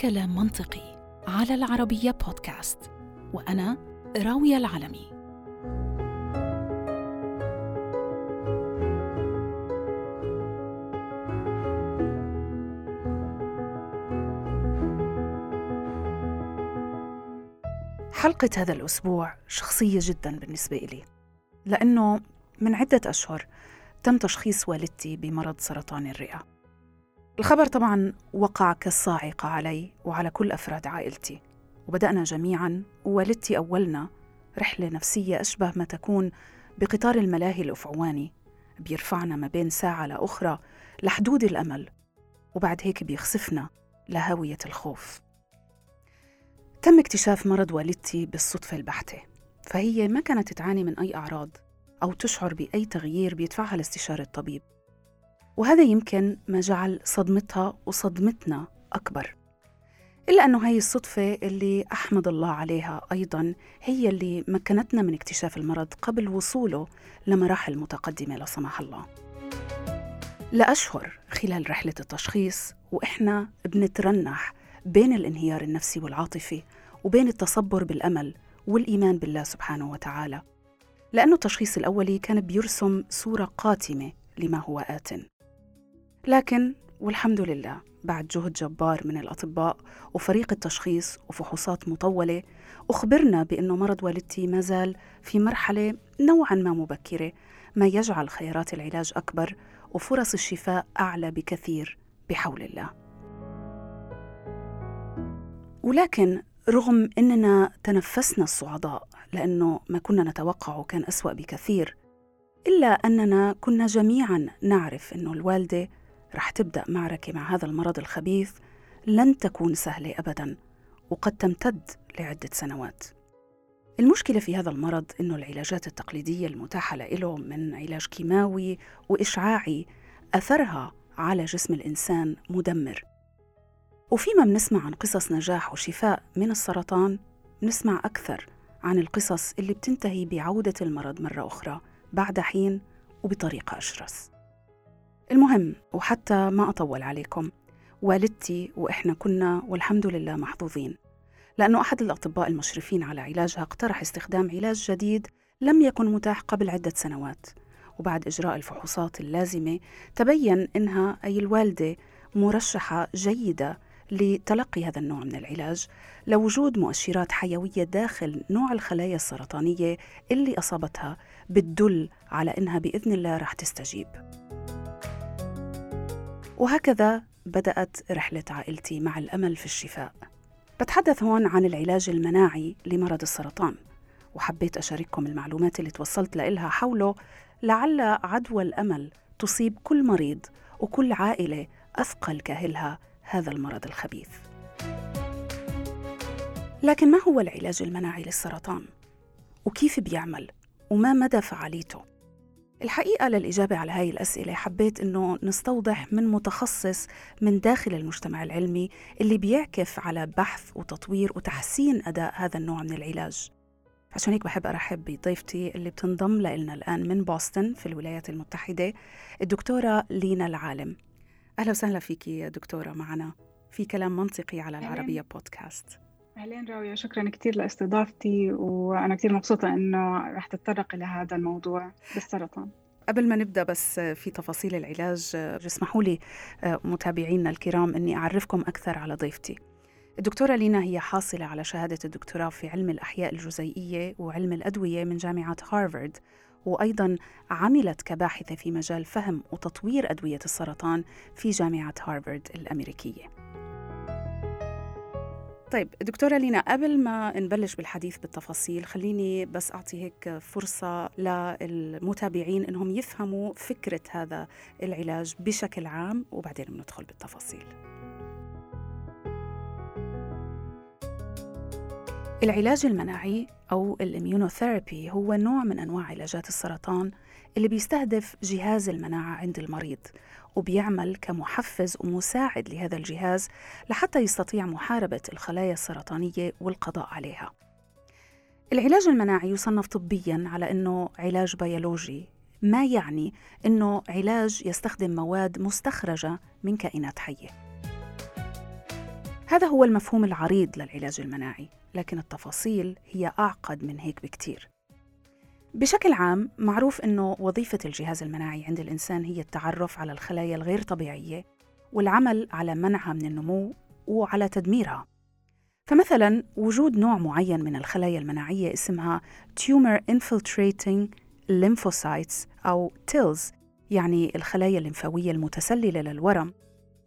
كلام منطقي على العربية بودكاست وأنا راوية العلمي. حلقة هذا الأسبوع شخصية جدا بالنسبة إلي لأنه من عدة أشهر تم تشخيص والدتي بمرض سرطان الرئة. الخبر طبعا وقع كالصاعقة علي وعلى كل أفراد عائلتي وبدأنا جميعا ووالدتي أولنا رحلة نفسية أشبه ما تكون بقطار الملاهي الأفعواني بيرفعنا ما بين ساعة لأخرى لحدود الأمل وبعد هيك بيخسفنا لهاوية الخوف. تم اكتشاف مرض والدتي بالصدفة البحتة فهي ما كانت تعاني من أي أعراض أو تشعر بأي تغيير بيدفعها لاستشارة الطبيب. وهذا يمكن ما جعل صدمتها وصدمتنا أكبر. إلا أنه هاي الصدفة اللي أحمد الله عليها أيضا هي اللي مكنتنا من اكتشاف المرض قبل وصوله لمراحل متقدمة لا سمح الله. لأشهر خلال رحلة التشخيص وإحنا بنترنح بين الانهيار النفسي والعاطفي وبين التصبر بالأمل والإيمان بالله سبحانه وتعالى. لأنه التشخيص الأولي كان بيرسم صورة قاتمة لما هو آتٍ. لكن والحمد لله بعد جهد جبار من الأطباء وفريق التشخيص وفحوصات مطولة أخبرنا بأنه مرض والدتي ما زال في مرحلة نوعا ما مبكرة ما يجعل خيارات العلاج أكبر وفرص الشفاء أعلى بكثير بحول الله. ولكن رغم أننا تنفسنا الصعداء لأنه ما كنا نتوقعه كان أسوأ بكثير إلا أننا كنا جميعا نعرف أنه الوالدة رح تبدأ معركة مع هذا المرض الخبيث لن تكون سهلة أبدا وقد تمتد لعدة سنوات. المشكلة في هذا المرض أنه العلاجات التقليدية المتاحة له من علاج كيماوي وإشعاعي أثرها على جسم الإنسان مدمر. وفيما بنسمع عن قصص نجاح وشفاء من السرطان بنسمع أكثر عن القصص اللي بتنتهي بعودة المرض مرة أخرى بعد حين وبطريقة أشرس. المهم وحتى ما أطول عليكم والدتي وإحنا كنا والحمد لله محظوظين لأنه أحد الأطباء المشرفين على علاجها اقترح استخدام علاج جديد لم يكن متاح قبل عدة سنوات وبعد إجراء الفحوصات اللازمة تبين إنها أي الوالدة مرشحة جيدة لتلقي هذا النوع من العلاج لوجود مؤشرات حيوية داخل نوع الخلايا السرطانية اللي أصابتها بتدل على إنها بإذن الله رح تستجيب. وهكذا بدأت رحلة عائلتي مع الأمل في الشفاء بتحدث هون عن العلاج المناعي لمرض السرطان وحبيت أشارككم المعلومات اللي توصلت لإلها حوله لعل عدوى الأمل تصيب كل مريض وكل عائلة أثقل كأهلها هذا المرض الخبيث لكن ما هو العلاج المناعي للسرطان؟ وكيف بيعمل؟ وما مدى فعاليته؟ الحقيقة للإجابة على هاي الأسئلة حبيت أنه نستوضح من متخصص من داخل المجتمع العلمي اللي بيعكف على بحث وتطوير وتحسين أداء هذا النوع من العلاج. عشان هيك بحب أرحب بضيفتي اللي بتنضم لنا الآن من بوسطن في الولايات المتحدة الدكتورة لينا العالم. أهلا وسهلا فيكي يا دكتورة معنا في كلام منطقي على العربية بودكاست أهلين راوية شكرا كثير لاستضافتي وأنا كثير مبسوطة إنه رح تتطرق إلى هذا الموضوع بالسرطان قبل ما نبدأ بس في تفاصيل العلاج اسمحوا لي متابعينا الكرام إني أعرفكم أكثر على ضيفتي. الدكتورة لينا هي حاصلة على شهادة الدكتوراه في علم الأحياء الجزيئية وعلم الأدوية من جامعة هارفارد وأيضا عملت كباحثة في مجال فهم وتطوير أدوية السرطان في جامعة هارفارد الأمريكية. طيب دكتورة لينا قبل ما نبلش بالحديث بالتفاصيل خليني بس أعطي هيك فرصة للمتابعين إنهم يفهموا فكرة هذا العلاج بشكل عام وبعدين بندخل بالتفاصيل. العلاج المناعي أو ال immunotherapy هو نوع من أنواع علاجات السرطان اللي بيستهدف جهاز المناعة عند المريض وبيعمل كمحفز ومساعد لهذا الجهاز لحتى يستطيع محاربة الخلايا السرطانية والقضاء عليها. العلاج المناعي يصنف طبيا على إنه علاج بيولوجي ما يعني إنه علاج يستخدم مواد مستخرجة من كائنات حية هذا هو المفهوم العريض للعلاج المناعي لكن التفاصيل هي أعقد من هيك بكتير بشكل عام معروف أنه وظيفة الجهاز المناعي عند الإنسان هي التعرف على الخلايا الغير طبيعية والعمل على منعها من النمو وعلى تدميرها. فمثلا وجود نوع معين من الخلايا المناعية اسمها Tumor Infiltrating Lymphocytes أو TILS يعني الخلايا الليمفاوية المتسللة للورم.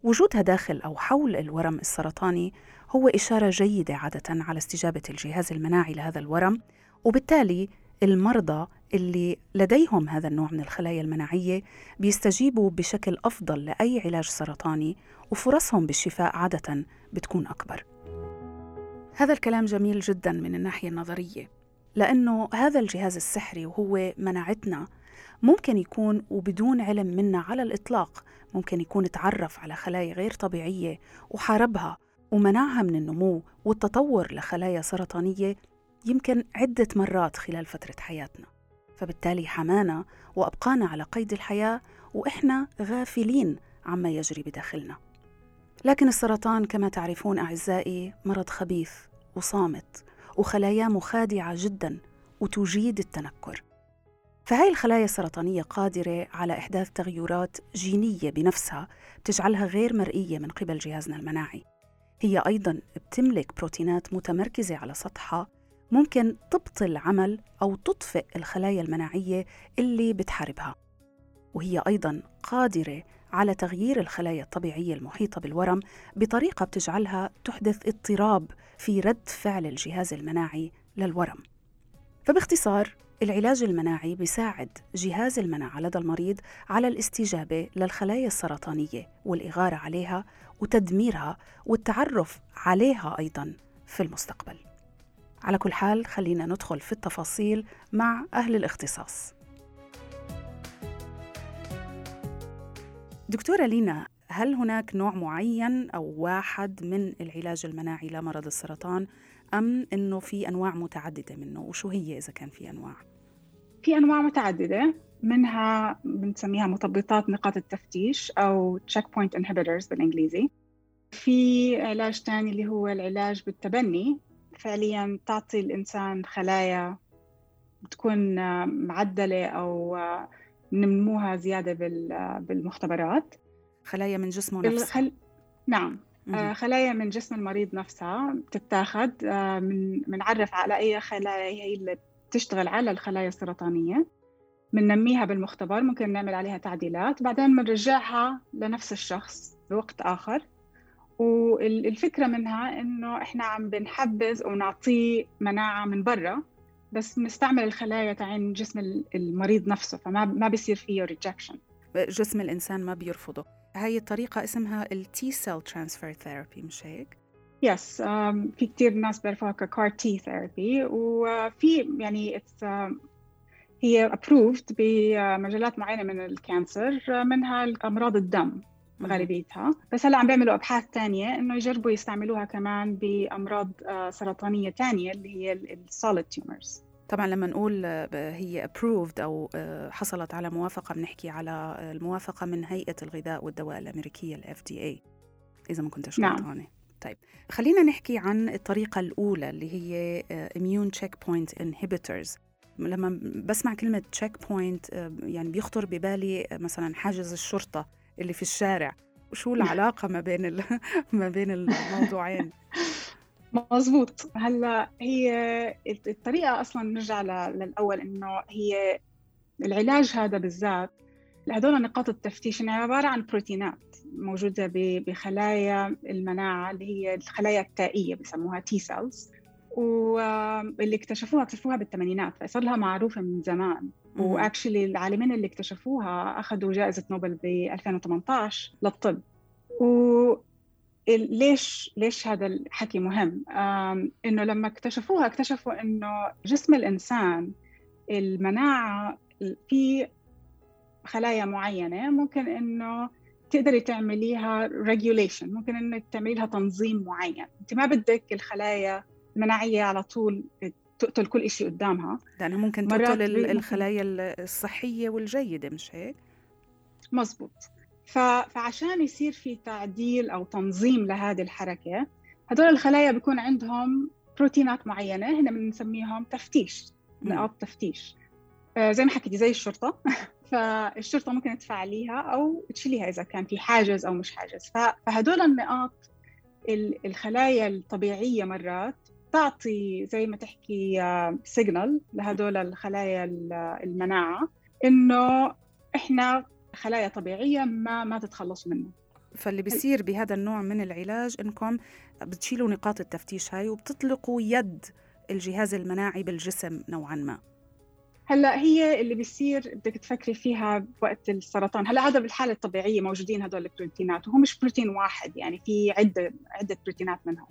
وجودها داخل أو حول الورم السرطاني هو إشارة جيدة عادة على استجابة الجهاز المناعي لهذا الورم وبالتالي المرضى اللي لديهم هذا النوع من الخلايا المناعية بيستجيبوا بشكل أفضل لأي علاج سرطاني وفرصهم بالشفاء عادة بتكون أكبر. هذا الكلام جميل جدا من الناحية النظرية لأنه هذا الجهاز السحري وهو مناعتنا ممكن يكون وبدون علم منا على الإطلاق ممكن يكون تعرف على خلايا غير طبيعية وحاربها ومنعها من النمو والتطور لخلايا سرطانية يمكن عدة مرات خلال فترة حياتنا فبالتالي حمانا وأبقانا على قيد الحياة وإحنا غافلين عما يجري بداخلنا. لكن السرطان كما تعرفون أعزائي مرض خبيث وصامت وخلاياه مخادعة جدا وتجيد التنكر. فهاي الخلايا السرطانية قادرة على إحداث تغيرات جينية بنفسها بتجعلها غير مرئية من قبل جهازنا المناعي. هي أيضا بتملك بروتينات متمركزة على سطحها ممكن تبطل عمل أو تطفئ الخلايا المناعية اللي بتحاربها. وهي أيضا قادرة على تغيير الخلايا الطبيعية المحيطة بالورم بطريقة بتجعلها تحدث اضطراب في رد فعل الجهاز المناعي للورم. فباختصار العلاج المناعي بيساعد جهاز المناعة لدى المريض على الاستجابة للخلايا السرطانية والإغارة عليها وتدميرها والتعرف عليها أيضا في المستقبل. على كل حال خلينا ندخل في التفاصيل مع أهل الاختصاص. دكتورة لينا هل هناك نوع معين أو واحد من العلاج المناعي لمرض السرطان أم أنه في أنواع متعددة منه؟ وشو هي إذا كان في أنواع؟ في أنواع متعددة منها بنسميها مثبطات نقاط التفتيش أو check point inhibitors بالإنجليزي. في علاج تاني اللي هو العلاج بالتبني فعليا تعطي الإنسان خلايا بتكون معدلة أو نموها زيادة بالمختبرات. خلايا من جسمه نفسه الخل... نعم. مم. خلايا من جسم المريض نفسها بتتاخد من بنعرف على أي خلايا هي اللي بتشتغل على الخلايا السرطانية. بننميها بالمختبر ممكن نعمل عليها تعديلات. بعدين بنرجعها لنفس الشخص بوقت آخر. والفكرة منها إنه إحنا عم بنحبذ ونعطيه مناعة من برا بس بنستعمل الخلايا تاعين جسم المريض نفسه فما ما بيصير فيه ريجكشن جسم الإنسان ما بيرفضه. هاي الطريقة اسمها ال T cell transfer therapy مش هيك؟ yes yes, um, في كثير ناس بيعرفوها ك CAR T therapy وفي يعني it's, uh, هي approved بمجالات معينة من ال cancer منها أمراض الدم. غالبيتها. بس هلا عم بيعملوا أبحاث ثانية إنه يجربوا يستعملوها كمان بأمراض آه، سرطانية ثانية اللي هي ال solid tumors طبعا لما نقول آه، هي approved أو آه، حصلت على موافقة بنحكي على الموافقة من هيئة الغذاء والدواء الأمريكية ال FDA إذا ما كنت غلطانة. نعم. طيب خلينا نحكي عن الطريقة الأولى اللي هي immune checkpoint inhibitors. لما بسمع كلمة checkpoint يعني بيخطر ببالي مثلا حاجز الشرطة اللي في الشارع وشو العلاقة ما بين ال... ما بين الموضوعين؟ مزبوط هلأ هي الطريقة أصلا نرجع للأول إنه هي العلاج هذا بالذات هذول نقاط التفتيش إنها عبارة عن بروتينات موجودة بخلايا المناعة اللي هي الخلايا التائية بسموها T cells واللي اكتشفوها اكتشفوها بالثمانينات فصار لها معروفة من زمان. و actually العالمين اللي اكتشفوها أخذوا جائزة نوبل ب 2018 للطب. و ليش ليش هذا الحكي مهم؟ إنه لما اكتشفوها اكتشفوا إنه جسم الإنسان المناعة في خلايا معينة ممكن إنه تقدري تعمليها ريجوليشن ممكن إنك تعملي لها تنظيم معين. أنت ما بدك الخلايا المناعيه على طول تقتل كل شيء قدامها. لأنها ممكن تقتل الخلايا الصحية والجيدة مش هيك؟ مزبوط. فعشان يصير في تعديل أو تنظيم لهذه الحركة هدول الخلايا بيكون عندهم بروتينات معينة هنا بنسميهم تفتيش نقاط تفتيش. آه، زي ما حكيتي زي الشرطة. فالشرطة ممكن تفعليها أو تشيليها إذا كان في حاجز أو مش حاجز. فهدول النقاط الخلايا الطبيعية مرات تعطي زي ما تحكي سيجنال آه، لهدول الخلايا المناعة إنه إحنا خلايا طبيعية ما ما تتخلصوا منه فاللي بيصير بهذا النوع من العلاج إنكم بتشيلوا نقاط التفتيش هاي وبتطلقوا يد الجهاز المناعي بالجسم نوعا ما. هلأ هي اللي بيصير بدك تفكري فيها بوقت السرطان. هلأ هذا بالحالة الطبيعية موجودين هدول البروتينات وهو مش بروتين واحد يعني في عده عدة بروتينات منهم.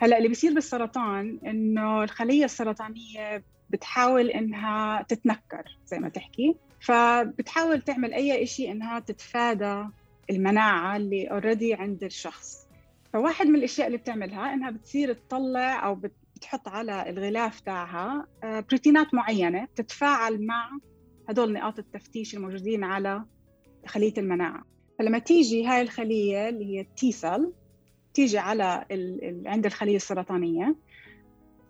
هلا اللي بيصير بالسرطان إنه الخلية السرطانية بتحاول إنها تتنكر زي ما تحكي فبتحاول تعمل أي شيء إنها تتفادى المناعة اللي already عند الشخص. فواحد من الأشياء اللي بتعملها إنها بتصير تطلع أو بتحط على الغلاف تاعها آه، بروتينات معينة بتتفاعل مع هدول نقاط التفتيش الموجودين على خلية المناعة. فلما تيجي هاي الخلية اللي هي ال T cell تيجي على ال... ال... عند الخلية السرطانية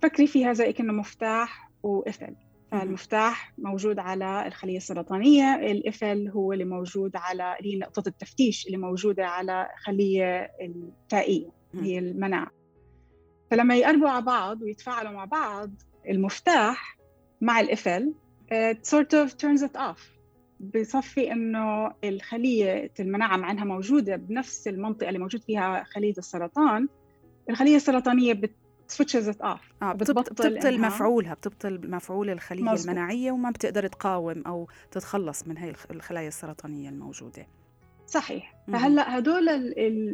فكري فيها زي كأنه مفتاح وقفل فالمفتاح موجود على الخلية السرطانية القفل هو اللي موجود على اللي هي نقطة التفتيش اللي موجودة على خلية التائية هي المناعة. فلما يقربوا على بعض ويتفاعلوا مع بعض المفتاح مع القفل it sort of turns it off. بصفي إنه الخلية المناعة مع إنها موجودة بنفس المنطقة اللي موجود فيها خلية السرطان الخلية السرطانية بت switches it off آه بتبطل, بتبطل مفعولها بتبطل مفعول الخلية مزبوط. المناعية وما بتقدر تقاوم أو تتخلص من هي الخلايا السرطانية الموجودة صحيح فهلأ هدول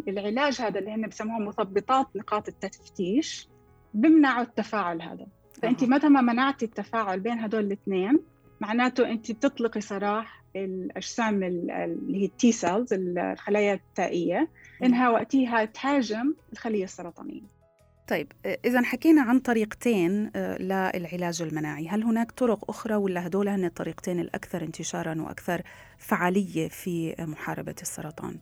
العلاج هذا اللي هن بسموه مثبطات نقاط التفتيش بمنعوا التفاعل هذا فانت. متى ما منعتي التفاعل بين هدول الاثنين معناته انت بتطلقي سراح الاجسام اللي هي ال T cells الخلايا التائية. إنها وقتها تهاجم الخلية السرطانية. طيب إذا حكينا عن طريقتين آه، للعلاج المناعي، هل هناك طرق أخرى ولا هدول هن الطريقتين الأكثر انتشارا وأكثر فعالية في محاربة السرطان؟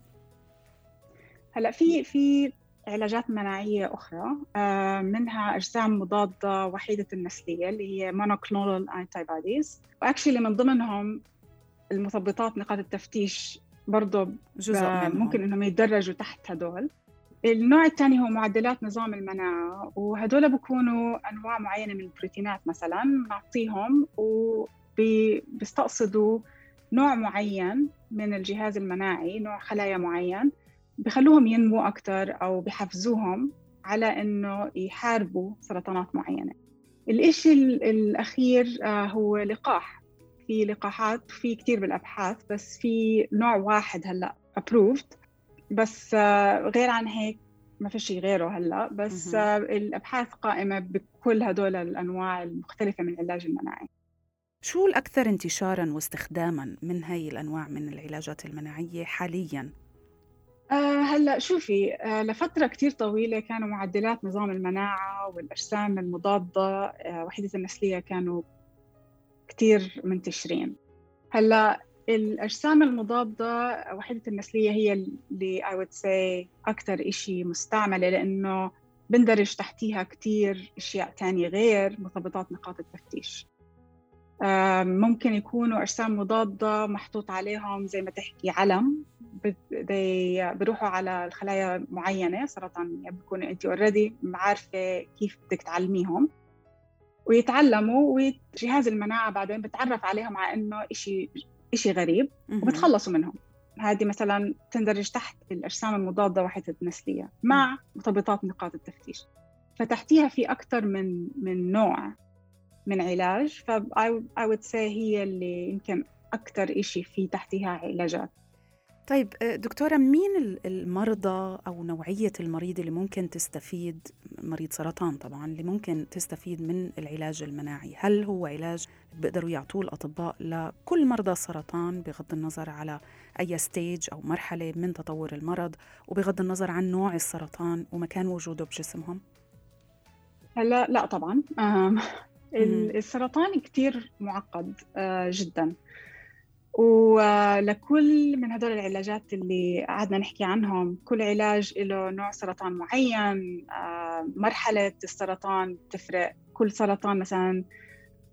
هلأ في في علاجات مناعية أخرى آه، منها أجسام مضادة وحيدة النسلية اللي هي monoclonal antibodies. وأكشلي من ضمنهم المثبطات نقاط التفتيش برضه جزء منهم. ممكن إنهم يتدرجوا تحت هدول. النوع الثاني هو معدلات نظام المناعة وهدول بكونوا أنواع معينة من البروتينات مثلا نعطيهم وبيستقصدوا نوع معين من الجهاز المناعي نوع خلايا معين. بخلوهم ينمو أكثر أو بحفزوهم على إنه يحاربوا سرطانات معينة. الإشي الأخير آه، هو لقاح. في لقاحات في كتير بالأبحاث بس في نوع واحد هلأ approved. بس آه، غير عن هيك ما في شيء غيره هلأ. بس آه، الأبحاث قائمة بكل هدول الأنواع المختلفة من العلاج المناعي. شو الأكثر انتشارا واستخداما من هي الأنواع من العلاجات المناعية حاليا؟ هلأ شوفي آه لفترة كثير طويلة كانوا معدلات نظام المناعة والأجسام المضادة آه وحيده النسلية كانوا كثير منتشرين. هلأ الأجسام المضادة وحيدة النسلية هي اللي I would say أكثر إشي مستعملة لأنه بندرج تحتيها كتير أشياء تانية غير مثبطات نقاط التفتيش. ممكن يكونوا أجسام مضادة محطوط عليهم زي ما تحكي علم بيروحوا على الخلايا معينة سرطانية بكونوا أنت اوريدي عارفة كيف بدك تعلميهم. ويتعلموا وجهاز المناعة بعدين بتعرف عليهم على إنه إشي شيء غريب وبتخلصوا منهم. هذه مثلا تندرج تحت الأجسام المضادة وحدة النسلية مع مرتبطات نقاط التفتيش. فتحتيها في أكثر من من نوع. من علاج ف I would say هي اللي يمكن أكثر إشي في تحتها علاجات. طيب آه، دكتورة مين المرضى أو نوعية المريض اللي ممكن تستفيد مريض سرطان طبعا اللي ممكن تستفيد من العلاج المناعي؟ هل هو علاج بيقدروا يعطوه الأطباء لكل مرضى السرطان بغض النظر على أي ستيج أو مرحلة من تطور المرض وبغض النظر عن نوع السرطان ومكان وجوده بجسمهم؟ هلا لا طبعا. السرطان كتير معقد آه، جدا. ولكل من هدول العلاجات اللي قعدنا نحكي عنهم كل علاج له نوع سرطان معين آه، مرحلة السرطان تفرق كل سرطان مثلا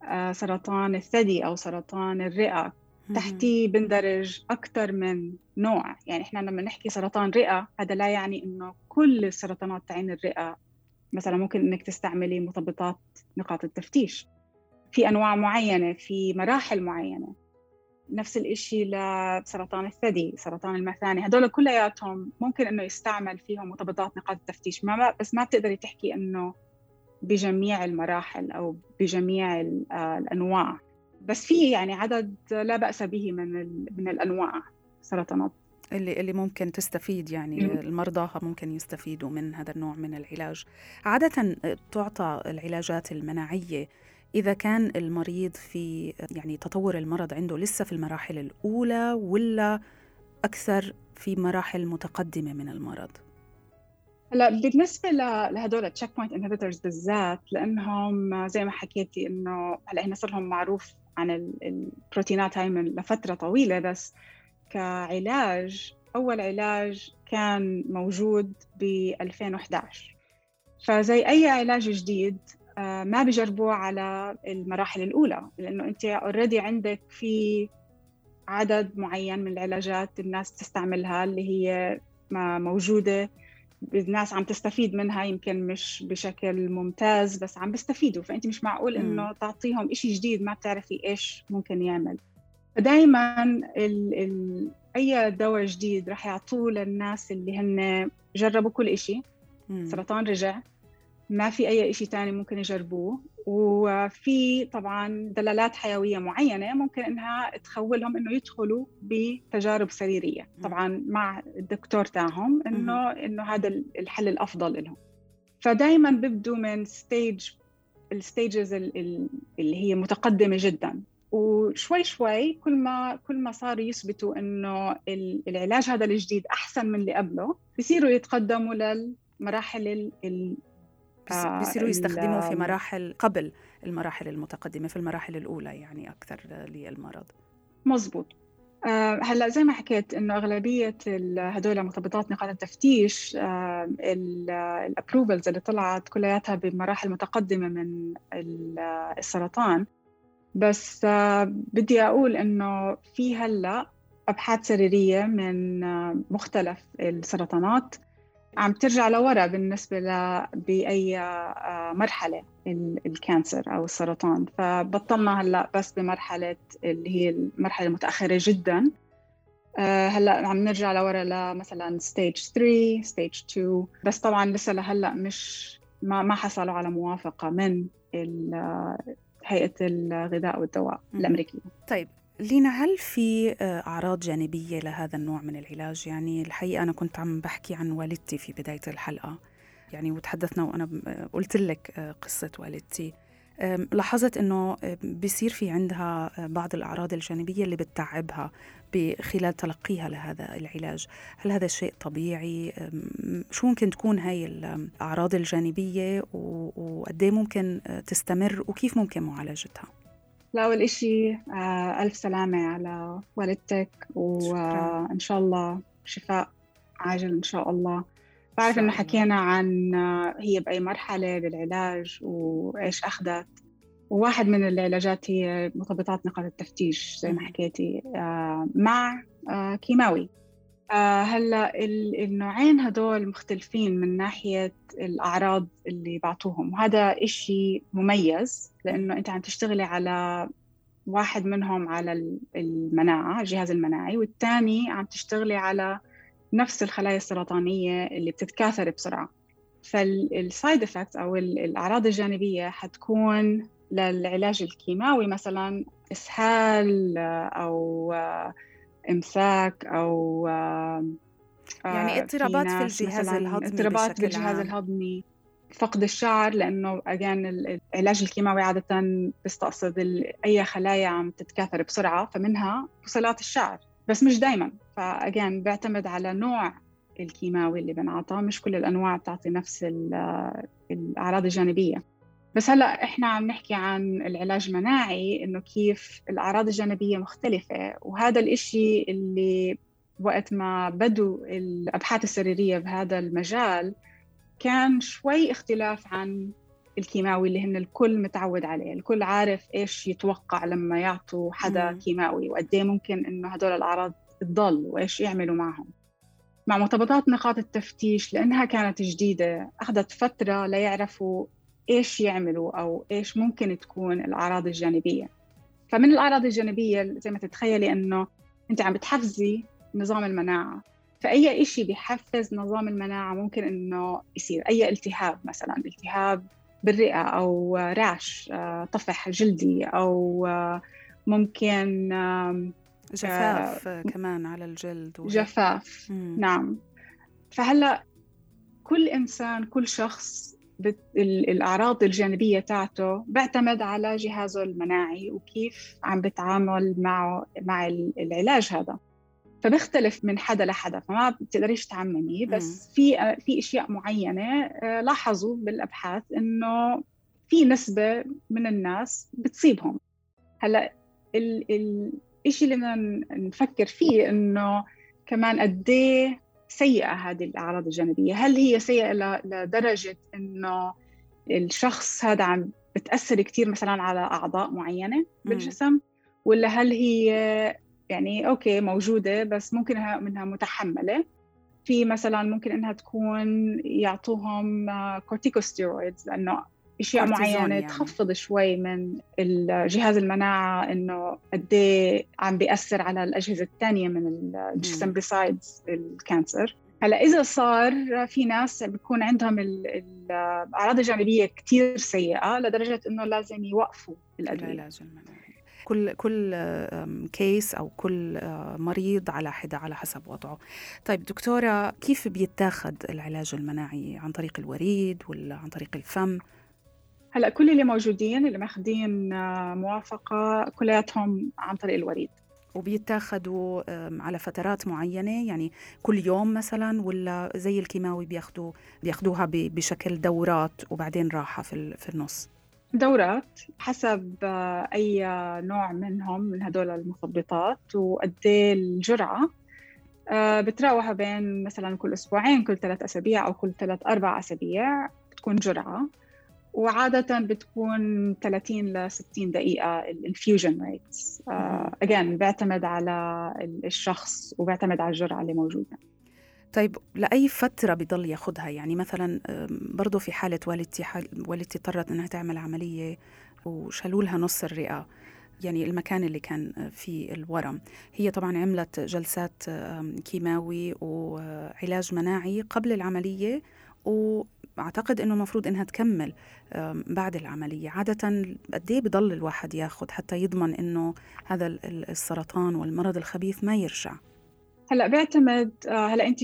آه، سرطان الثدي أو سرطان الرئة تحتيه بندرج أكثر من نوع. يعني إحنا لما نحكي سرطان رئة هذا لا يعني إنه كل السرطانات تعين الرئة مثلا ممكن إنك تستعملي مثبطات نقاط التفتيش. في أنواع معينة في مراحل معينة. نفس الشيء لسرطان الثدي سرطان المثاني. هدول كلياتهم ممكن إنه يستعمل فيهم مثبطات نقاط التفتيش. ما بس ما بتقدري تحكي إنه بجميع المراحل أو بجميع آه، الأنواع. بس في يعني عدد لا بأس به من من الأنواع سرطانات. اللي اللي ممكن تستفيد يعني المرضى ممكن يستفيدوا من هذا النوع من العلاج عادة تعطى العلاجات المناعية إذا كان المريض في يعني تطور المرض عنده لسه في المراحل الأولى ولا أكثر في مراحل متقدمة من المرض؟ هلا بالنسبة لهدول ال checkpoint inhibitors بالذات لأنهم زي ما حكيتي إنه هلأ هنا صار لهم معروف عن البروتينات هاي من لفترة طويلة بس كعلاج أول علاج كان موجود ب 2011 فزي أي علاج جديد آه، ما بجربوه على المراحل الأولى لأنه أنت already عندك في عدد معين من العلاجات الناس تستعملها اللي هي موجودة الناس عم تستفيد منها يمكن مش بشكل ممتاز بس عم بيستفيدوا فأنت مش معقول إنه تعطيهم إشي جديد ما بتعرفي إيش ممكن يعمل. دائما ال ال أي دواء جديد رح يعطوه للناس اللي هن جربوا كل إشي. سرطان رجع. ما في أي شيء ثاني ممكن يجربوه. وفي طبعا دلالات حيوية معينة ممكن إنها تخولهم إنه يدخلوا بتجارب سريرية. طبعا مع الدكتور تاعهم إنه إنه هذا الحل الأفضل لهم فدائما بيبدوا من stage ال stages اللي هي متقدمة جدا. وشوي شوي كل ما كل ما صاروا يثبتوا إنه العلاج هذا الجديد أحسن من اللي قبله بصيروا يتقدموا للمراحل بيصيروا آه، يستخدموا في مراحل قبل المراحل المتقدمة في المراحل الأولى يعني أكثر للمرض. مزبوط. آه، هلأ زي ما حكيت إنه أغلبية هدول مثبطات نقاط التفتيش آه، ال approvals اللي طلعت كلياتها بمراحل متقدمة من السرطان بس بدي أقول إنه في هلأ أبحاث سريرية من مختلف السرطانات عم ترجع لورا بالنسبة ل بأي آه، مرحلة ال cancer أو السرطان. فبطلنا هلأ بس بمرحلة اللي هي المرحلة المتأخرة جدا. آه، هلأ عم نرجع لورا لمثلا stage 3 stage 2 بس طبعا لسه لهلأ مش ما ما حصلوا على موافقة من هيئة الغذاء والدواء الأمريكية. طيب لينا هل في آه، أعراض جانبية لهذا النوع من العلاج؟ يعني الحقيقة أنا كنت عم بحكي عن والدتي في بداية الحلقة. يعني وتحدثنا وأنا آه، قلت لك آه، قصة والدتي. لاحظت إنه بيصير في عندها بعض الأعراض الجانبية اللي بتتعبها خلال تلقيها لهذا العلاج. هل هذا شيء طبيعي؟ شو ممكن تكون هاي الأعراض الجانبية؟ وقد إيه ممكن تستمر؟ وكيف ممكن معالجتها؟ لا أول إشي آه، ألف سلامة على والدتك وإن شاء الله شفاء عاجل إن شاء الله. بعرف إنه حكينا عن آه، هي بأي مرحلة بالعلاج وإيش أخذت. وواحد من العلاجات هي مثبطات نقاط التفتيش زي ما حكيتي آه، مع كيماوي. آه هلأ النوعين هدول مختلفين من ناحية الأعراض اللي بعطوهم. وهذا إشي مميز لأنه أنت عم تشتغلي على واحد منهم على المناعة الجهاز المناعي والثاني عم تشتغلي على نفس الخلايا السرطانية اللي بتتكاثر بسرعة. فال side effects أو الأعراض الجانبية حتكون للعلاج الكيماوي مثلا إسهال أو إمساك أو يعني اضطرابات في الجهاز الهضمي اضطرابات بالجهاز الهضمي فقد الشعر لأنه again العلاج الكيماوي عادة بيستقصد أي خلايا عم تتكاثر بسرعة فمنها بصيلات الشعر. بس مش دائما فاجان بيعتمد على نوع الكيماوي اللي بنعطى مش كل الأنواع بتعطي نفس الأعراض الجانبية. بس هلأ إحنا عم نحكي عن العلاج المناعي إنه كيف الأعراض الجانبية مختلفة. وهذا الإشي اللي وقت ما بدوا الأبحاث السريرية بهذا المجال كان شوي اختلاف عن الكيماوي اللي هن الكل متعود عليه الكل عارف إيش يتوقع لما يعطوا حدا مم. كيماوي وقد إيه ممكن إنه هدول الأعراض تضل وإيش يعملوا معهم. مع مرتبطات نقاط التفتيش لأنها كانت جديدة أخذت فترة ليعرفوا إيش يعملوا أو إيش ممكن تكون الأعراض الجانبية. فمن الأعراض الجانبية زي ما تتخيلي إنه أنت عم بتحفزي نظام المناعة. فأي شيء بيحفز نظام المناعة ممكن إنه يصير أي التهاب مثلا التهاب بالرئة أو راش آه، طفح جلدي أو آه، ممكن جفاف آه كمان على الجلد و... جفاف. مم. نعم. فهلا كل إنسان كل شخص بت... الأعراض الجانبية تاعته بيعتمد على جهازه المناعي وكيف عم بتعامل معه مع العلاج هذا. فبيختلف من حدا لحدا فما بتقدريش تعممي بس في في أشياء معينة آه، لاحظوا بالأبحاث إنه في نسبة من الناس بتصيبهم. هلأ الشيء اللي بدنا نفكر فيه إنه كمان قد إيه سيئة هذه الأعراض الجانبية؟ هل هي سيئة لدرجة إنه الشخص هذا عم بتأثر كثير مثلا على أعضاء معينة بالجسم؟ ولا هل هي يعني أوكي موجودة بس ممكن منها متحملة. في مثلا ممكن إنها تكون يعطوهم corticosteroids لأنه أشياء معينة يعني. تخفض شوي من الجهاز المناعة إنه قد إيه عم بيأثر على الأجهزة الثانية من الجسم besides ال cancer. هلأ إذا صار في ناس بيكون عندهم الاعراض الجانبيه كثير سيئة لدرجة إنه لازم يوقفوا الأدوية. العلاج المناعي. كل كل case أو كل مريض على حدة على حسب وضعه. طيب دكتورة كيف بيتاخذ العلاج المناعي؟ عن طريق الوريد ولا عن طريق الفم؟ هلأ كل اللي موجودين اللي ماخذين موافقة كلياتهم عن طريق الوريد. وبيتاخذوا على فترات معينة؟ يعني كل يوم مثلا ولا زي الكيماوي بياخذوا بياخذوها بشكل دورات وبعدين راحة في في النص؟ دورات حسب آه، أي نوع منهم من هدول المثبطات وقد إيه الجرعة. آه، بتراوح بين مثلا كل أسبوعين كل ثلاث أسابيع أو كل ثلاث أربع أسابيع بتكون جرعة. وعادة بتكون 30 ل 60 دقيقة ال infusion rates again بيعتمد على الشخص وبيعتمد على الجرعة اللي موجودة. طيب لأي فترة بضل ياخذها يعني مثلا برضه في حالة والدتي والدتي اضطرت إنها تعمل عملية وشالوا لها نص الرئة يعني المكان اللي كان فيه الورم. هي طبعا عملت جلسات كيماوي وعلاج مناعي قبل العملية وأعتقد إنه المفروض إنها تكمل بعد العملية. عادة قد إيه بضل الواحد ياخذ حتى يضمن إنه هذا السرطان والمرض الخبيث ما يرجع؟ هلا بيعتمد آه، هلا انت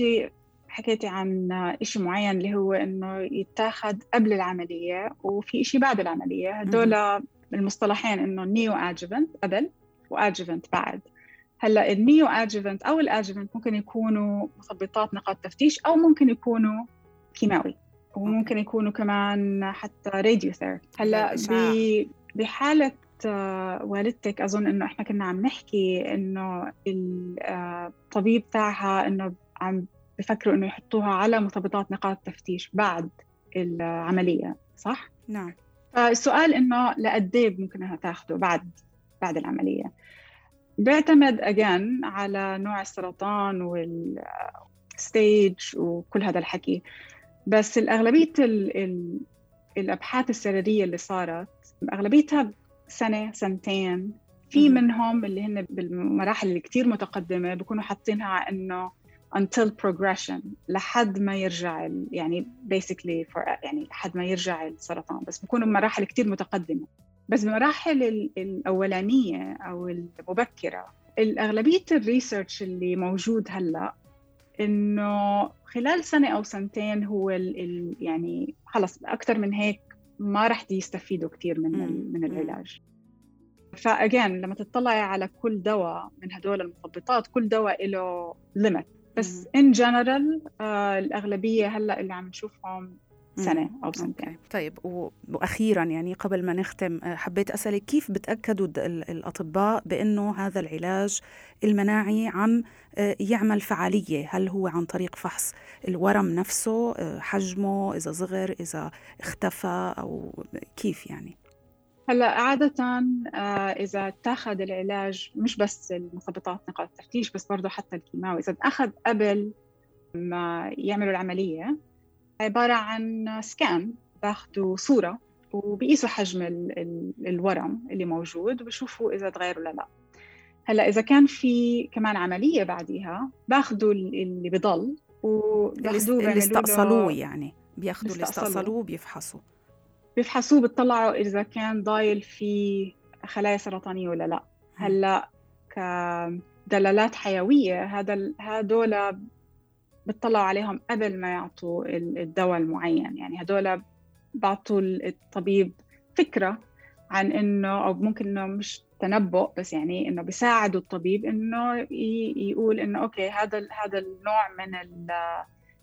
حكيتي عن شيء معين اللي هو إنه يتاخذ قبل العملية وفي شيء بعد العملية. هدول المصطلحين إنه neoadjuvant قبل و adjuvant بعد. هلا ال neoadjuvant أو ال adjuvant ممكن يكونوا مثبطات نقاط تفتيش أو ممكن يكونوا كيماوي وممكن يكونوا كمان حتى radiotherapy هلا بحالة والدتك أظن إنه إحنا كنا عم نحكي إنه الطبيب آه، تاعها إنه عم بفكروا إنه يحطوها على مثبطات نقاط تفتيش بعد العملية صح؟ نعم. فالسؤال إنه لقد إيه ممكن إنها تاخده بعد بعد العملية؟ بيعتمد اجان على نوع السرطان والستيج وكل هذا الحكي. بس الأغلبية ال ال الأبحاث السريرية اللي صارت أغلبيتها سنة سنتين. في منهم اللي هن بالمراحل اللي كتير متقدمة بيكونوا حاطينها إنه until progression لحد ما يرجع يعني basically for يعني لحد ما يرجع السرطان. بس بيكونوا بمراحل كتير متقدمة. بس بمراحل الأولانية أو المبكرة الأغلبية ال research اللي موجود هلأ إنه خلال سنة أو سنتين هو ال ال يعني خلص أكثر من هيك ما رح يستفيدوا كثير من من العلاج. ف again لما تطلعي على كل دواء من هدول المثبطات كل دواء له limit بس in general آه الأغلبية هلأ اللي عم نشوفهم سنة أو سنتين. okay. طيب وأخيرا يعني قبل ما نختم آه، حبيت أسألك كيف بتأكدوا الأطباء بأنه هذا العلاج المناعي عم آه، يعمل فعالية؟ هل هو عن طريق فحص الورم نفسه آه، حجمه إذا صغر إذا اختفى أو كيف يعني؟ هلأ عادة إذا اتاخذ العلاج مش بس المثبطات نقاط التفتيش بس برضه حتى الكيماوي. إذا اتأخذ قبل ما يعملوا العملية عبارة عن سكان باخذوا صورة وبيقيسوا حجم ال ال الورم اللي موجود وبشوفوا إذا تغير ولا لا. هلأ إذا كان في كمان عملية بعديها باخذوا اللي بضل وباخذوه اللي استأصلوه يعني. بياخذوا اللي استأصلوه بيفحصوا بيفحصوه بيطلعوا إذا كان ضايل في خلايا سرطانية ولا لا. هلأ كدلالات حيوية هذا هدول بتطلعوا عليهم قبل ما يعطوا الدواء المعين. يعني هدول بعطوا الطبيب فكرة عن إنه أو ممكن إنه مش تنبؤ بس يعني إنه بيساعدوا الطبيب إنه يقول إنه أوكي هذا هذا النوع من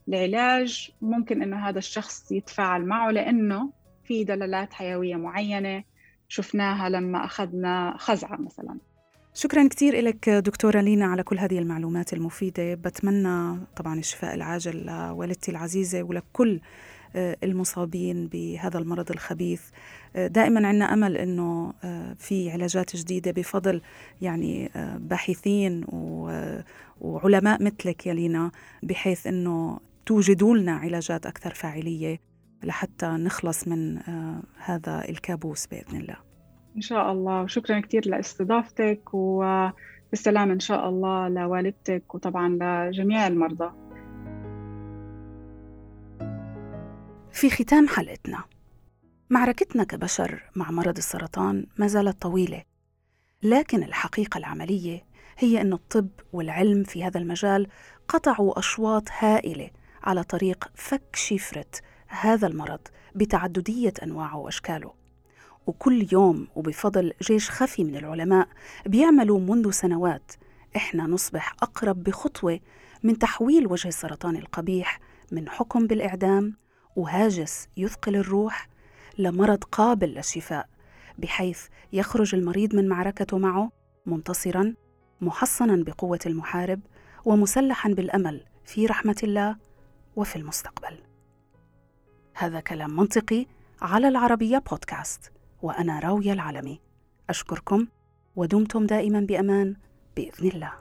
العلاج ممكن إنه هذا الشخص يتفاعل معه لإنه في دلالات حيوية معينة شفناها لما أخذنا خزعة مثلا. شكرا كثير لك دكتورة لينا على كل هذه المعلومات المفيدة. بتمنى طبعا الشفاء العاجل لوالدتي العزيزة ولكل آه، المصابين بهذا المرض الخبيث. آه، دائما عندنا أمل إنه آه، في علاجات جديدة بفضل يعني باحثين وعلماء مثلك يا لينا بحيث إنه توجدوا لنا علاجات أكثر فاعلية لحتى نخلص من هذا الكابوس بإذن الله. إن شاء الله. وشكرا كثير لاستضافتك وبالسلامة إن شاء الله لوالدتك وطبعا لجميع المرضى. في ختام حلقتنا. معركتنا كبشر مع مرض السرطان ما زالت طويلة لكن الحقيقة العملية هي أن الطب والعلم في هذا المجال قطعوا أشواط هائلة على طريق فك شفرة هذا المرض بتعددية أنواعه وأشكاله. وكل يوم وبفضل جيش خفي من العلماء بيعملوا منذ سنوات. إحنا نصبح أقرب بخطوة من تحويل وجه السرطان القبيح من حكم بالإعدام وهاجس يثقل الروح لمرض قابل للشفاء بحيث يخرج المريض من معركته معه منتصرا محصنا بقوة المحارب ومسلحا بالأمل في رحمة الله وفي المستقبل. هذا كلام منطقي على العربية بودكاست. وأنا راوية العلمي أشكركم ودمتم دائما بأمان بإذن الله.